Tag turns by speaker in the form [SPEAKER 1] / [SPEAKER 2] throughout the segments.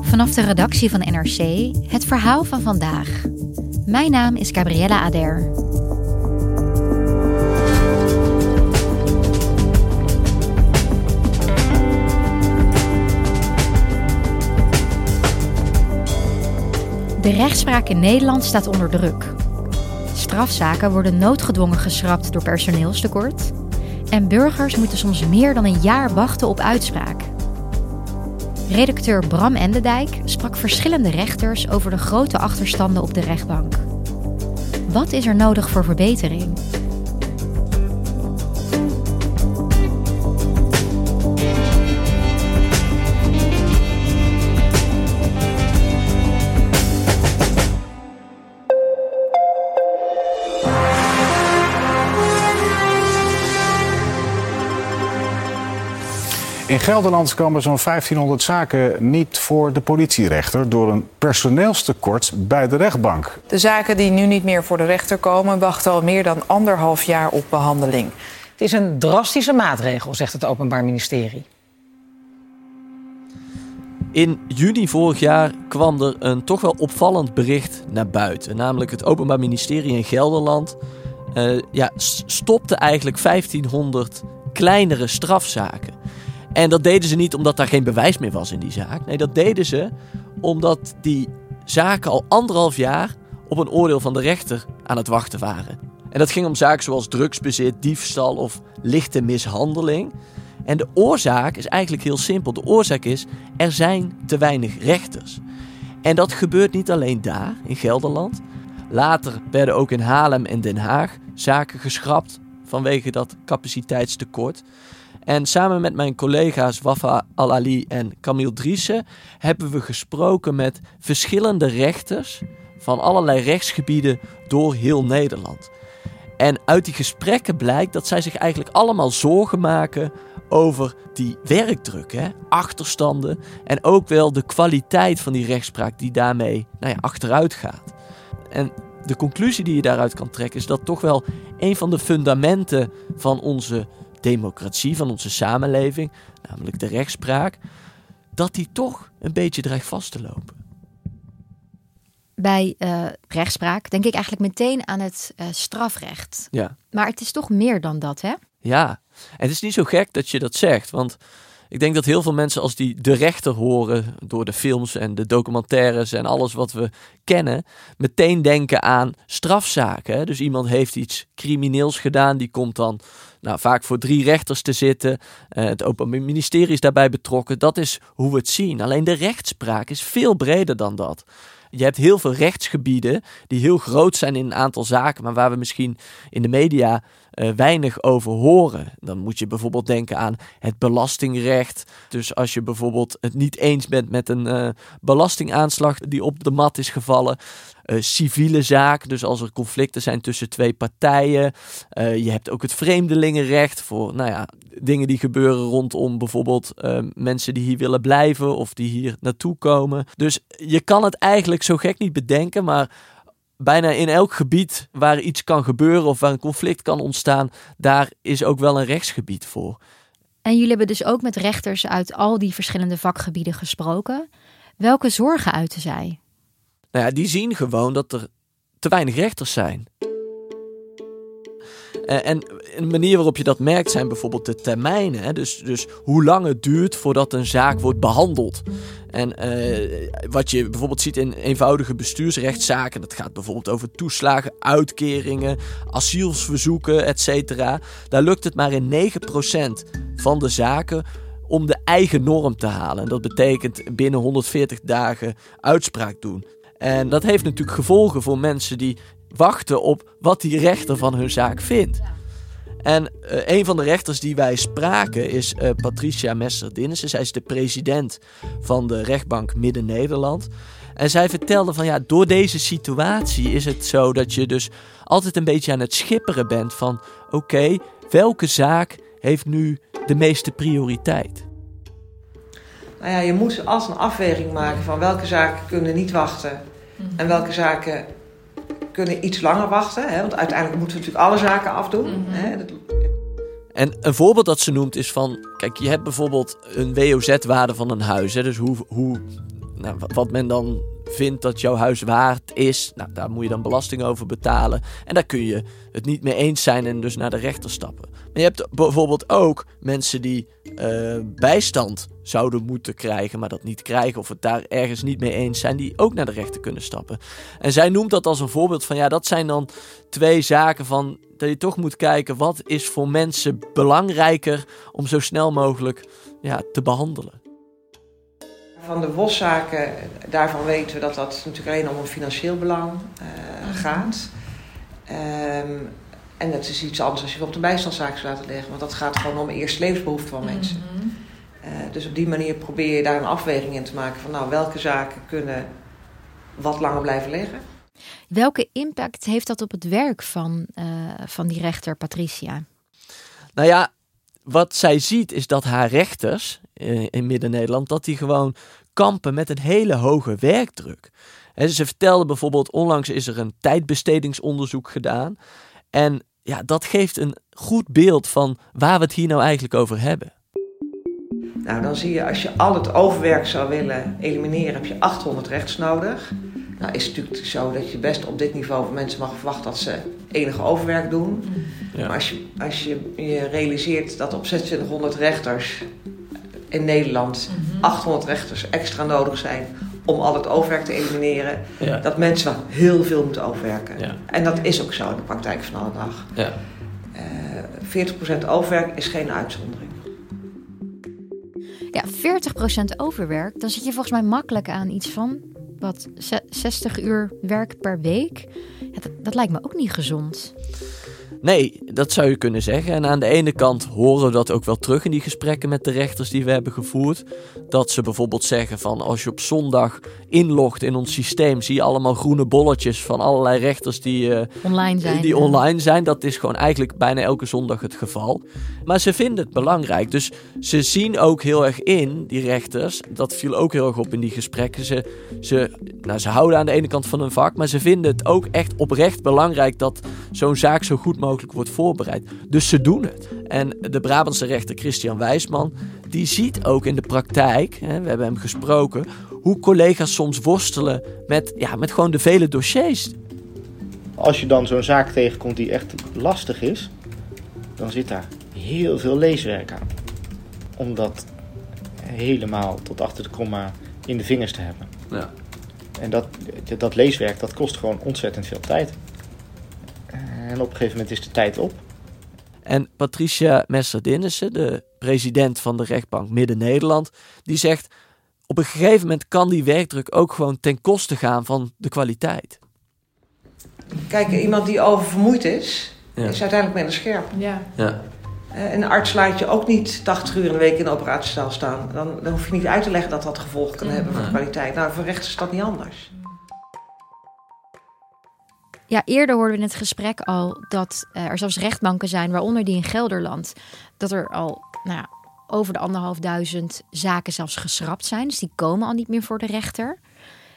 [SPEAKER 1] Vanaf de redactie van NRC het verhaal van vandaag. Mijn naam is Gabriella Ader. De rechtspraak in Nederland staat onder druk. Strafzaken worden noodgedwongen geschrapt door personeelstekort. En burgers moeten soms meer dan een jaar wachten op uitspraak. Redacteur Bram Endendijk sprak verschillende rechters over de grote achterstanden op de rechtbank. Wat is er nodig voor verbetering?
[SPEAKER 2] In Gelderland komen zo'n 1500 zaken niet voor de politierechter door een personeelstekort bij de rechtbank.
[SPEAKER 3] De zaken die nu niet meer voor de rechter komen, wachten al meer dan anderhalf jaar op behandeling.
[SPEAKER 4] Het is een drastische maatregel, zegt het Openbaar Ministerie.
[SPEAKER 5] In juni vorig jaar kwam er een toch wel opvallend bericht naar buiten. Namelijk het Openbaar Ministerie in Gelderland uh, ja, stopte eigenlijk 1500 kleinere strafzaken. En dat deden ze niet omdat daar geen bewijs meer was in die zaak. Nee, dat deden ze omdat die zaken al anderhalf jaar op een oordeel van de rechter aan het wachten waren. En dat ging om zaken zoals drugsbezit, diefstal of lichte mishandeling. En de oorzaak is eigenlijk heel simpel. De oorzaak is, er zijn te weinig rechters. En dat gebeurt niet alleen daar, in Gelderland. Later werden ook in Haarlem en Den Haag zaken geschrapt vanwege dat capaciteitstekort. En samen met mijn collega's Wafa Al-Ali en Camille Driessen hebben we gesproken met verschillende rechters van allerlei rechtsgebieden door heel Nederland. En uit die gesprekken blijkt dat zij zich eigenlijk allemaal zorgen maken over die werkdruk, hè? achterstanden en ook wel de kwaliteit van die rechtspraak die daarmee nou achteruit gaat. En de conclusie die je daaruit kan trekken is dat toch wel een van de fundamenten van onze democratie, van onze samenleving, namelijk de rechtspraak, dat die toch een beetje dreigt vast te lopen.
[SPEAKER 1] Bij uh, rechtspraak denk ik eigenlijk meteen aan het uh, strafrecht.
[SPEAKER 5] Ja.
[SPEAKER 1] Maar het is toch meer dan dat, hè?
[SPEAKER 5] Ja, en het is niet zo gek dat je dat zegt, want ik denk dat heel veel mensen als die de rechter horen door de films en de documentaires en alles wat we kennen, meteen denken aan strafzaken. Dus iemand heeft iets crimineels gedaan, die komt dan nou, vaak voor drie rechters te zitten. Uh, het Openbaar Ministerie is daarbij betrokken. Dat is hoe we het zien. Alleen de rechtspraak is veel breder dan dat. Je hebt heel veel rechtsgebieden die heel groot zijn in een aantal zaken, maar waar we misschien in de media uh, weinig over horen. Dan moet je bijvoorbeeld denken aan het belastingrecht. Dus als je bijvoorbeeld het niet eens bent met een uh, belastingaanslag die op de mat is gevallen. Uh, civiele zaak, dus als er conflicten zijn tussen twee partijen. je hebt ook het vreemdelingenrecht voor nou ja, dingen die gebeuren rondom bijvoorbeeld mensen die hier willen blijven of die hier naartoe komen. Dus je kan het eigenlijk zo gek niet bedenken, maar bijna in elk gebied waar iets kan gebeuren of waar een conflict kan ontstaan, daar is ook wel een rechtsgebied voor.
[SPEAKER 1] En jullie hebben dus ook met rechters uit al die verschillende vakgebieden gesproken. Welke zorgen uiten zij?
[SPEAKER 5] Nou ja, die zien gewoon dat er te weinig rechters zijn. Eh, en een manier waarop je dat merkt zijn bijvoorbeeld de termijnen. Hè? Dus, dus hoe lang het duurt voordat een zaak wordt behandeld. En uh, wat je bijvoorbeeld ziet in eenvoudige bestuursrechtszaken, dat gaat bijvoorbeeld over toeslagen, uitkeringen, asielsverzoeken, etc. Daar lukt het maar in 9% van de zaken om de eigen norm te halen. En dat betekent binnen 140 dagen uitspraak doen. En dat heeft natuurlijk gevolgen voor mensen die wachten op wat die rechter van hun zaak vindt. En een van de rechters die wij spraken is Patricia Messer-Dinnissen. Zij is de president van de rechtbank Midden-Nederland. En zij vertelde van ja, door deze situatie is het zo dat je dus altijd een beetje aan het schipperen bent van oké, welke zaak heeft nu de meeste prioriteit?
[SPEAKER 6] Nou ja, je moet als een afweging maken van welke zaken kunnen niet wachten en welke zaken kunnen iets langer wachten. Hè? Want uiteindelijk moeten we natuurlijk alle zaken afdoen. Mhm. hè?
[SPEAKER 5] En een voorbeeld dat ze noemt is van, kijk, je hebt bijvoorbeeld een WOZ-waarde van een huis. Hè? Dus hoe, hoe nou, wat men dan vindt dat jouw huis waard is, nou, daar moet je dan belasting over betalen. En daar kun je het niet mee eens zijn en dus naar de rechter stappen. Maar je hebt bijvoorbeeld ook mensen die uh, bijstand zouden moeten krijgen, maar dat niet krijgen of het daar ergens niet mee eens zijn, die ook naar de rechter kunnen stappen. En zij noemt dat als een voorbeeld van ja, dat zijn dan twee zaken van dat je toch moet kijken wat is voor mensen belangrijker om zo snel mogelijk ja, te behandelen.
[SPEAKER 6] Van de WOS-zaken, daarvan weten we dat dat natuurlijk alleen om een financieel belang uh, gaat. Um, en dat is iets anders als je op de bijstandszaak zou laten leggen. Want dat gaat gewoon om eerst levensbehoeften van mensen. Mm uh, dus op die manier probeer je daar een afweging in te maken van nou, welke zaken kunnen wat langer blijven liggen.
[SPEAKER 1] Welke impact heeft dat op het werk van, uh, van die rechter Patricia?
[SPEAKER 5] Nou ja, wat zij ziet is dat haar rechters in Midden-Nederland, dat die gewoon kampen met een hele hoge werkdruk. En ze vertelde bijvoorbeeld, onlangs is er een tijdbestedingsonderzoek gedaan. En ja, dat geeft een goed beeld van waar we het hier nou eigenlijk over hebben.
[SPEAKER 6] Nou, dan zie je als je al het overwerk zou willen elimineren, heb je 800 rechts nodig. Nou is het natuurlijk zo dat je best op dit niveau van mensen mag verwachten dat ze enige overwerk doen. Ja. Maar als je, als je je realiseert dat op 2600 rechters in Nederland 800 mhm. rechters extra nodig zijn om al het overwerk te elimineren, dat mensen heel veel moeten overwerken. Ja. En dat is ook zo in de praktijk van alle dag. Ja. Uh, eh, 40% overwerk is geen uitzondering.
[SPEAKER 1] Ja, 40% overwerk, dan zit je volgens mij makkelijk aan iets van wat 60 uur werk per week. Ja, dat, dat lijkt me ook niet gezond.
[SPEAKER 5] Nee, dat zou je kunnen zeggen. En aan de ene kant horen we dat ook wel terug in die gesprekken met de rechters die we hebben gevoerd. Dat ze bijvoorbeeld zeggen van als je op zondag inlogt in ons systeem, zie je allemaal groene bolletjes van allerlei rechters die, uh,
[SPEAKER 1] online, zijn,
[SPEAKER 5] die online zijn. Dat is gewoon eigenlijk bijna elke zondag het geval. Maar ze vinden het belangrijk. Dus ze zien ook heel erg in, die rechters, dat viel ook heel erg op in die gesprekken. Ze, ze, nou, ze houden aan de ene kant van hun vak, maar ze vinden het ook echt oprecht belangrijk dat zo'n zaak zo goed mogelijk mogelijk wordt voorbereid. Dus ze doen het. En de Brabantse rechter Christian Wijsman, die ziet ook in de praktijk, hè, we hebben hem gesproken, hoe collega's soms worstelen met, ja, met gewoon de vele dossiers.
[SPEAKER 7] Als je dan zo'n zaak tegenkomt die echt lastig is, dan zit daar heel veel leeswerk aan. Om dat helemaal tot achter de komma in de vingers te hebben. Ja. En dat, dat leeswerk, dat kost gewoon ontzettend veel tijd. En op een gegeven moment is de tijd op.
[SPEAKER 5] En Patricia Messer-Dinnissen, de president van de rechtbank Midden-Nederland, die zegt: op een gegeven moment kan die werkdruk ook gewoon ten koste gaan van de kwaliteit.
[SPEAKER 6] Kijk, iemand die oververmoeid is, is uiteindelijk minder scherp. Ja. ja. Eh, een arts laat je ook niet 80 uur in de week in de operatiezaal staan. Dan, dan hoef je niet uit te leggen dat dat gevolgen kan hebben voor de kwaliteit. Nou, voor rechts is dat niet anders.
[SPEAKER 1] Ja, eerder hoorden we in het gesprek al dat uh, er zelfs rechtbanken zijn, waaronder die in Gelderland, dat er al nou ja, over de anderhalfduizend zaken zelfs geschrapt zijn. Dus die komen al niet meer voor de rechter.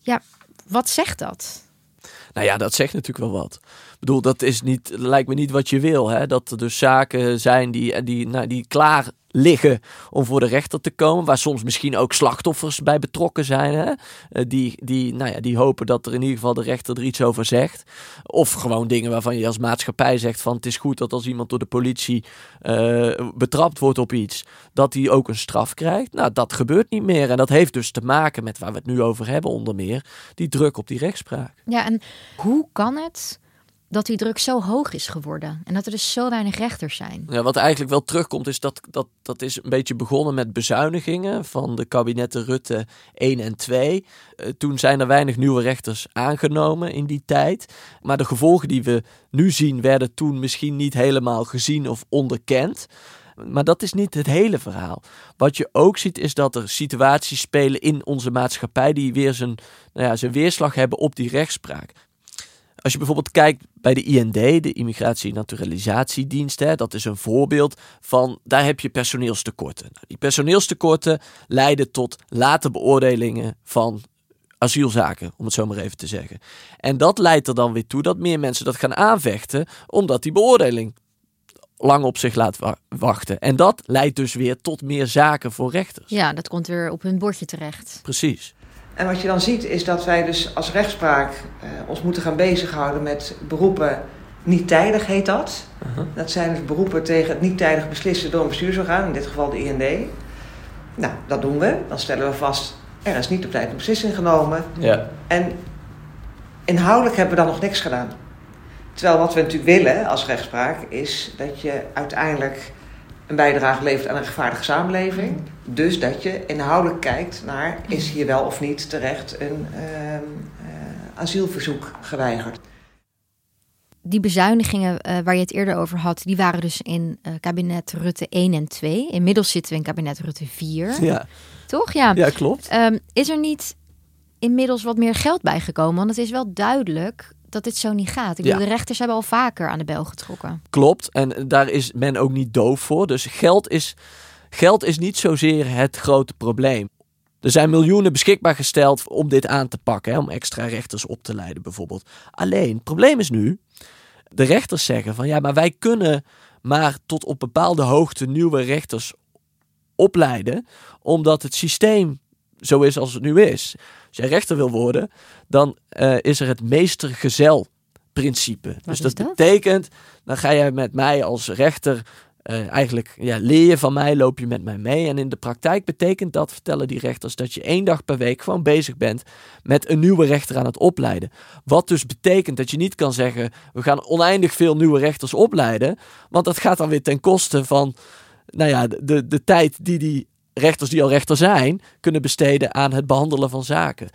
[SPEAKER 1] Ja, wat zegt dat?
[SPEAKER 5] Nou ja, dat zegt natuurlijk wel wat. Ik bedoel, dat is niet, lijkt me niet wat je wil. Hè? Dat er dus zaken zijn die, die, nou, die klaar liggen om voor de rechter te komen. Waar soms misschien ook slachtoffers bij betrokken zijn. Hè? Eh, die, die, nou ja, die hopen dat er in ieder geval de rechter er iets over zegt. Of gewoon dingen waarvan je als maatschappij zegt van het is goed dat als iemand door de politie uh, betrapt wordt op iets, dat hij ook een straf krijgt. Nou, dat gebeurt niet meer. En dat heeft dus te maken met waar we het nu over hebben onder meer. Die druk op die rechtspraak.
[SPEAKER 1] Ja, en hoe kan het dat die druk zo hoog is geworden en dat er dus zo weinig rechters zijn.
[SPEAKER 5] Ja, wat eigenlijk wel terugkomt is dat, dat dat is een beetje begonnen met bezuinigingen van de kabinetten Rutte 1 en 2. Uh, eh, toen zijn er weinig nieuwe rechters aangenomen in die tijd. Maar de gevolgen die we nu zien werden toen misschien niet helemaal gezien of onderkend. Maar dat is niet het hele verhaal. Wat je ook ziet is dat er situaties spelen in onze maatschappij die weer zijn, nou ja, zijn weerslag hebben op die rechtspraak. Als je bijvoorbeeld kijkt bij de IND, de Immigratie- en Naturalisatiedienst, hè, dat is een voorbeeld van, daar heb je personeelstekorten. Nou, die personeelstekorten leiden tot late beoordelingen van asielzaken, om het zo maar even te zeggen. En dat leidt er dan weer toe dat meer mensen dat gaan aanvechten, omdat die beoordeling lang op zich laat wachten. En dat leidt dus weer tot meer zaken voor rechters.
[SPEAKER 1] Ja, dat komt weer op hun bordje terecht.
[SPEAKER 5] Precies.
[SPEAKER 6] En wat je dan ziet is dat wij dus als rechtspraak uh, ons moeten gaan bezighouden met beroepen niet tijdig heet dat. Uh-huh. Dat zijn dus beroepen tegen het niet tijdig beslissen door een bestuursorgaan, in dit geval de IND. Nou, dat doen we. Dan stellen we vast, er is niet op tijd een beslissing genomen.
[SPEAKER 5] Ja.
[SPEAKER 6] En inhoudelijk hebben we dan nog niks gedaan. Terwijl wat we natuurlijk willen als rechtspraak is dat je uiteindelijk een bijdrage levert aan een rechtvaardige samenleving. Dus dat je inhoudelijk kijkt naar is hier wel of niet terecht een uh, uh, asielverzoek geweigerd.
[SPEAKER 1] Die bezuinigingen uh, waar je het eerder over had, die waren dus in uh, kabinet Rutte 1 en 2. Inmiddels zitten we in kabinet Rutte 4.
[SPEAKER 5] Ja.
[SPEAKER 1] Toch? Ja,
[SPEAKER 5] ja klopt.
[SPEAKER 1] Um, is er niet inmiddels wat meer geld bijgekomen? Want het is wel duidelijk dat dit zo niet gaat. Ik bedoel, de rechters hebben al vaker aan de bel getrokken.
[SPEAKER 5] Klopt, en daar is men ook niet doof voor. Dus geld is, geld is niet zozeer het grote probleem. Er zijn miljoenen beschikbaar gesteld om dit aan te pakken, hè, om extra rechters op te leiden bijvoorbeeld. Alleen, het probleem is nu, de rechters zeggen van ja, maar wij kunnen maar tot op bepaalde hoogte nieuwe rechters opleiden, omdat het systeem zo is als het nu is. Als jij rechter wil worden, dan uh, is er het meestergezel principe. dus dat, dat, betekent, dan ga jij met mij als rechter uh, eigenlijk ja, leer je van mij, loop je met mij mee. En in de praktijk betekent dat, vertellen die rechters, dat je één dag per week gewoon bezig bent met een nieuwe rechter aan het opleiden. Wat dus betekent dat je niet kan zeggen, we gaan oneindig veel nieuwe rechters opleiden. Want dat gaat dan weer ten koste van nou ja, de, de tijd die die rechters die al rechter zijn, kunnen besteden aan het behandelen van zaken.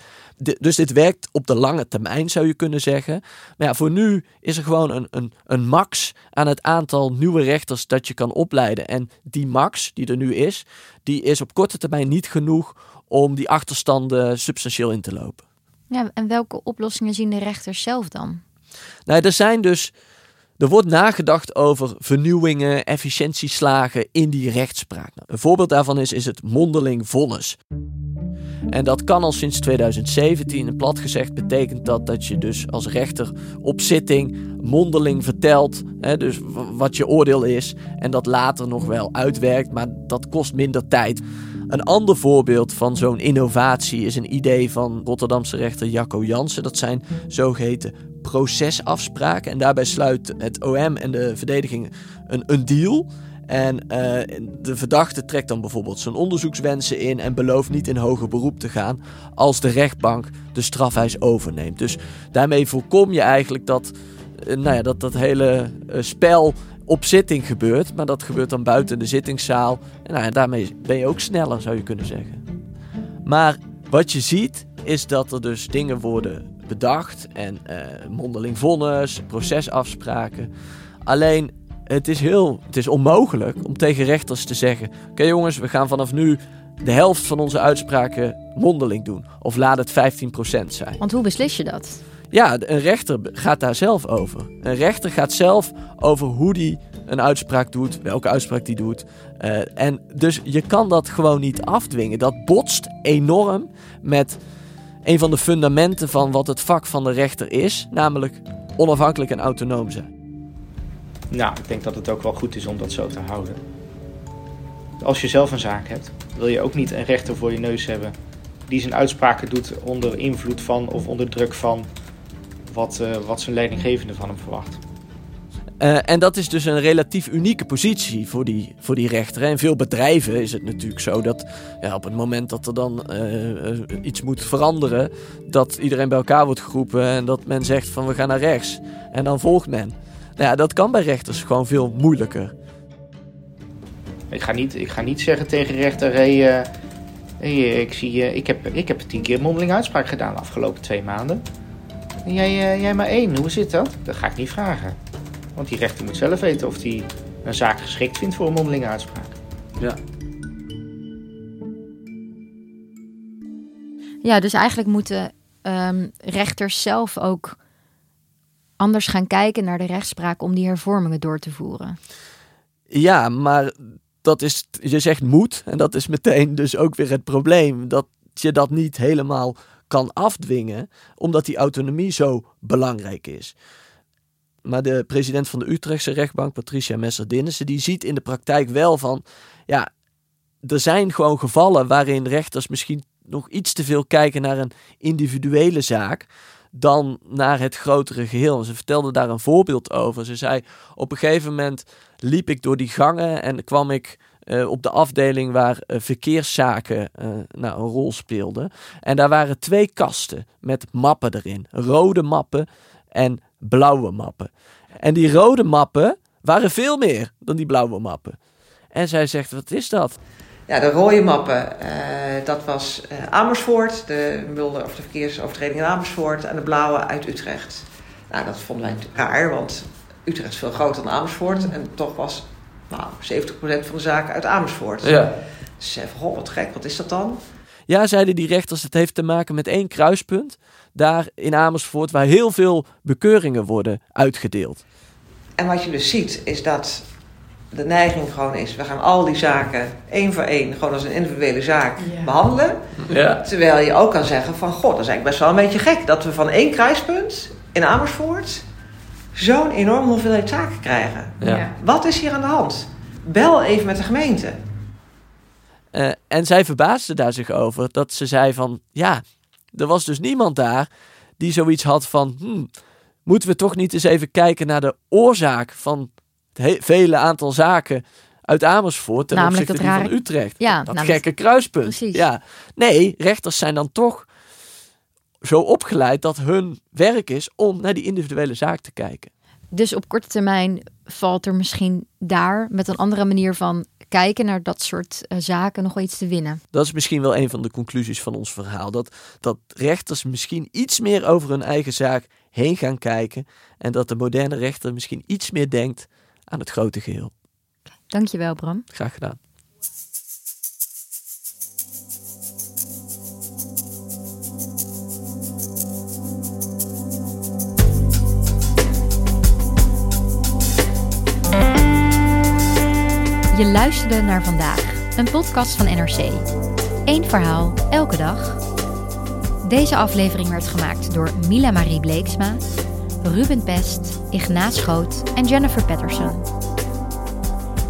[SPEAKER 5] dus dit werkt op de lange termijn, zou je kunnen zeggen. Maar ja, voor nu is er gewoon een, een, een max aan het aantal nieuwe rechters dat je kan opleiden. En die max, die er nu is, die is op korte termijn niet genoeg om die achterstanden substantieel in te lopen.
[SPEAKER 1] Ja, en welke oplossingen zien de rechters zelf dan?
[SPEAKER 5] Nou, er zijn dus er wordt nagedacht over vernieuwingen, efficiëntieslagen in die rechtspraak. Nou, een voorbeeld daarvan is, het mondeling vonnis. En dat kan al sinds 2017. En plat gezegd betekent dat dat je dus als rechter op zitting mondeling vertelt. Hè, dus wat je oordeel is. En dat later nog wel uitwerkt. Maar dat kost minder tijd. Een ander voorbeeld van zo'n innovatie is een idee van Rotterdamse rechter Jacco Jansen. Dat zijn zogeheten procesafspraken. En daarbij sluit het OM en de verdediging een, een deal. En uh, de verdachte trekt dan bijvoorbeeld zijn onderzoekswensen in en belooft niet in hoger beroep te gaan als de rechtbank de strafeis overneemt. Dus daarmee voorkom je eigenlijk dat, uh, nou ja, dat, dat hele uh, spel op zitting gebeurt, maar dat gebeurt dan buiten de zittingszaal. En nou daarmee ben je ook sneller, zou je kunnen zeggen. Maar wat je ziet is dat er dus dingen worden bedacht en mondeling vonnis, procesafspraken. Alleen het is heel, het is onmogelijk om tegen rechters te zeggen: Oké jongens, we gaan vanaf nu de helft van onze uitspraken mondeling doen. Of laat het 15% zijn.
[SPEAKER 1] Want hoe beslis je dat?
[SPEAKER 5] Ja, een rechter gaat daar zelf over. Een rechter gaat zelf over hoe die een uitspraak doet, welke uitspraak die doet. Uh, en dus je kan dat gewoon niet afdwingen. Dat botst enorm met een van de fundamenten van wat het vak van de rechter is, namelijk onafhankelijk en autonoom zijn.
[SPEAKER 7] Nou, ik denk dat het ook wel goed is om dat zo te houden. Als je zelf een zaak hebt, wil je ook niet een rechter voor je neus hebben die zijn uitspraken doet onder invloed van of onder druk van wat, uh, wat zijn leidinggevende van hem verwacht.
[SPEAKER 5] Uh, en dat is dus een relatief unieke positie voor die, voor die rechter. In veel bedrijven is het natuurlijk zo dat ja, op het moment dat er dan uh, iets moet veranderen, dat iedereen bij elkaar wordt geroepen en dat men zegt van we gaan naar rechts. En dan volgt men. Nou ja, dat kan bij rechters gewoon veel moeilijker.
[SPEAKER 7] Ik ga niet, ik ga niet zeggen tegen rechter, hey, hey ik, zie, ik, heb, ik heb tien keer mondeling uitspraak gedaan de afgelopen twee maanden. Jij, jij maar één, hoe zit dat? Dat ga ik niet vragen. Want die rechter moet zelf weten of hij een zaak geschikt vindt voor een mondelinge uitspraak.
[SPEAKER 5] Ja.
[SPEAKER 1] Ja, dus eigenlijk moeten um, rechters zelf ook anders gaan kijken naar de rechtspraak om die hervormingen door te voeren.
[SPEAKER 5] Ja, maar dat is, je zegt moet, en dat is meteen dus ook weer het probleem. Dat je dat niet helemaal kan afdwingen, omdat die autonomie zo belangrijk is. Maar de president van de Utrechtse rechtbank, Patricia Messer-Dinnissen, die ziet in de praktijk wel van, ja, er zijn gewoon gevallen waarin rechters misschien nog iets te veel kijken naar een individuele zaak dan naar het grotere geheel. Ze vertelde daar een voorbeeld over. Ze zei: Op een gegeven moment liep ik door die gangen en kwam ik uh, op de afdeling waar uh, verkeerszaken uh, nou, een rol speelden. En daar waren twee kasten met mappen erin: rode mappen en blauwe mappen. En die rode mappen waren veel meer dan die blauwe mappen. En zij zegt: Wat is dat?
[SPEAKER 6] Ja, de rode mappen, uh, dat was uh, Amersfoort, de, wilde, of de verkeersovertreding in Amersfoort, en de blauwe uit Utrecht. Nou, dat vonden wij raar, want Utrecht is veel groter dan Amersfoort en toch was nou, 70% van de zaken uit Amersfoort.
[SPEAKER 5] Ja.
[SPEAKER 6] Dus ze van, goh, wat gek, wat is dat dan?
[SPEAKER 5] Ja, zeiden die rechters, het heeft te maken met één kruispunt daar in Amersfoort, waar heel veel bekeuringen worden uitgedeeld.
[SPEAKER 6] En wat je dus ziet, is dat de neiging gewoon is, we gaan al die zaken één voor één, gewoon als een individuele zaak behandelen.
[SPEAKER 5] Ja.
[SPEAKER 6] Terwijl je ook kan zeggen van, god, dat is eigenlijk best wel een beetje gek dat we van één kruispunt in Amersfoort zo'n enorme hoeveelheid zaken krijgen.
[SPEAKER 5] Ja.
[SPEAKER 6] Wat is hier aan de hand? Bel even met de gemeente.
[SPEAKER 5] Uh, en zij verbaasde daar zich over dat ze zei van, ja, er was dus niemand daar die zoiets had van, hmm, moeten we toch niet eens even kijken naar de oorzaak van het vele aantal zaken uit Amersfoort ten
[SPEAKER 1] namelijk
[SPEAKER 5] opzichte
[SPEAKER 1] rare...
[SPEAKER 5] van Utrecht.
[SPEAKER 1] Ja,
[SPEAKER 5] dat gekke kruispunt.
[SPEAKER 1] Precies.
[SPEAKER 5] Ja. Nee, rechters zijn dan toch zo opgeleid dat hun werk is om naar die individuele zaak te kijken.
[SPEAKER 1] Dus op korte termijn valt er misschien daar met een andere manier van kijken naar dat soort uh, zaken nog wel iets te winnen.
[SPEAKER 5] Dat is misschien wel een van de conclusies van ons verhaal. Dat, dat rechters misschien iets meer over hun eigen zaak heen gaan kijken. En dat de moderne rechter misschien iets meer denkt aan het grote geheel.
[SPEAKER 1] Dankjewel, Bram.
[SPEAKER 5] Graag gedaan.
[SPEAKER 1] Je luisterde naar vandaag, een podcast van NRC. Eén verhaal, elke dag. Deze aflevering werd gemaakt door Mila Marie Bleeksma, Ruben Pest, Ignaat Schoot en Jennifer Patterson.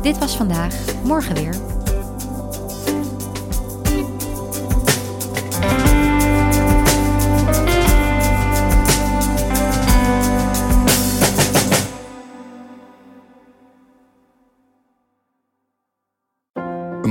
[SPEAKER 1] Dit was vandaag, morgen weer.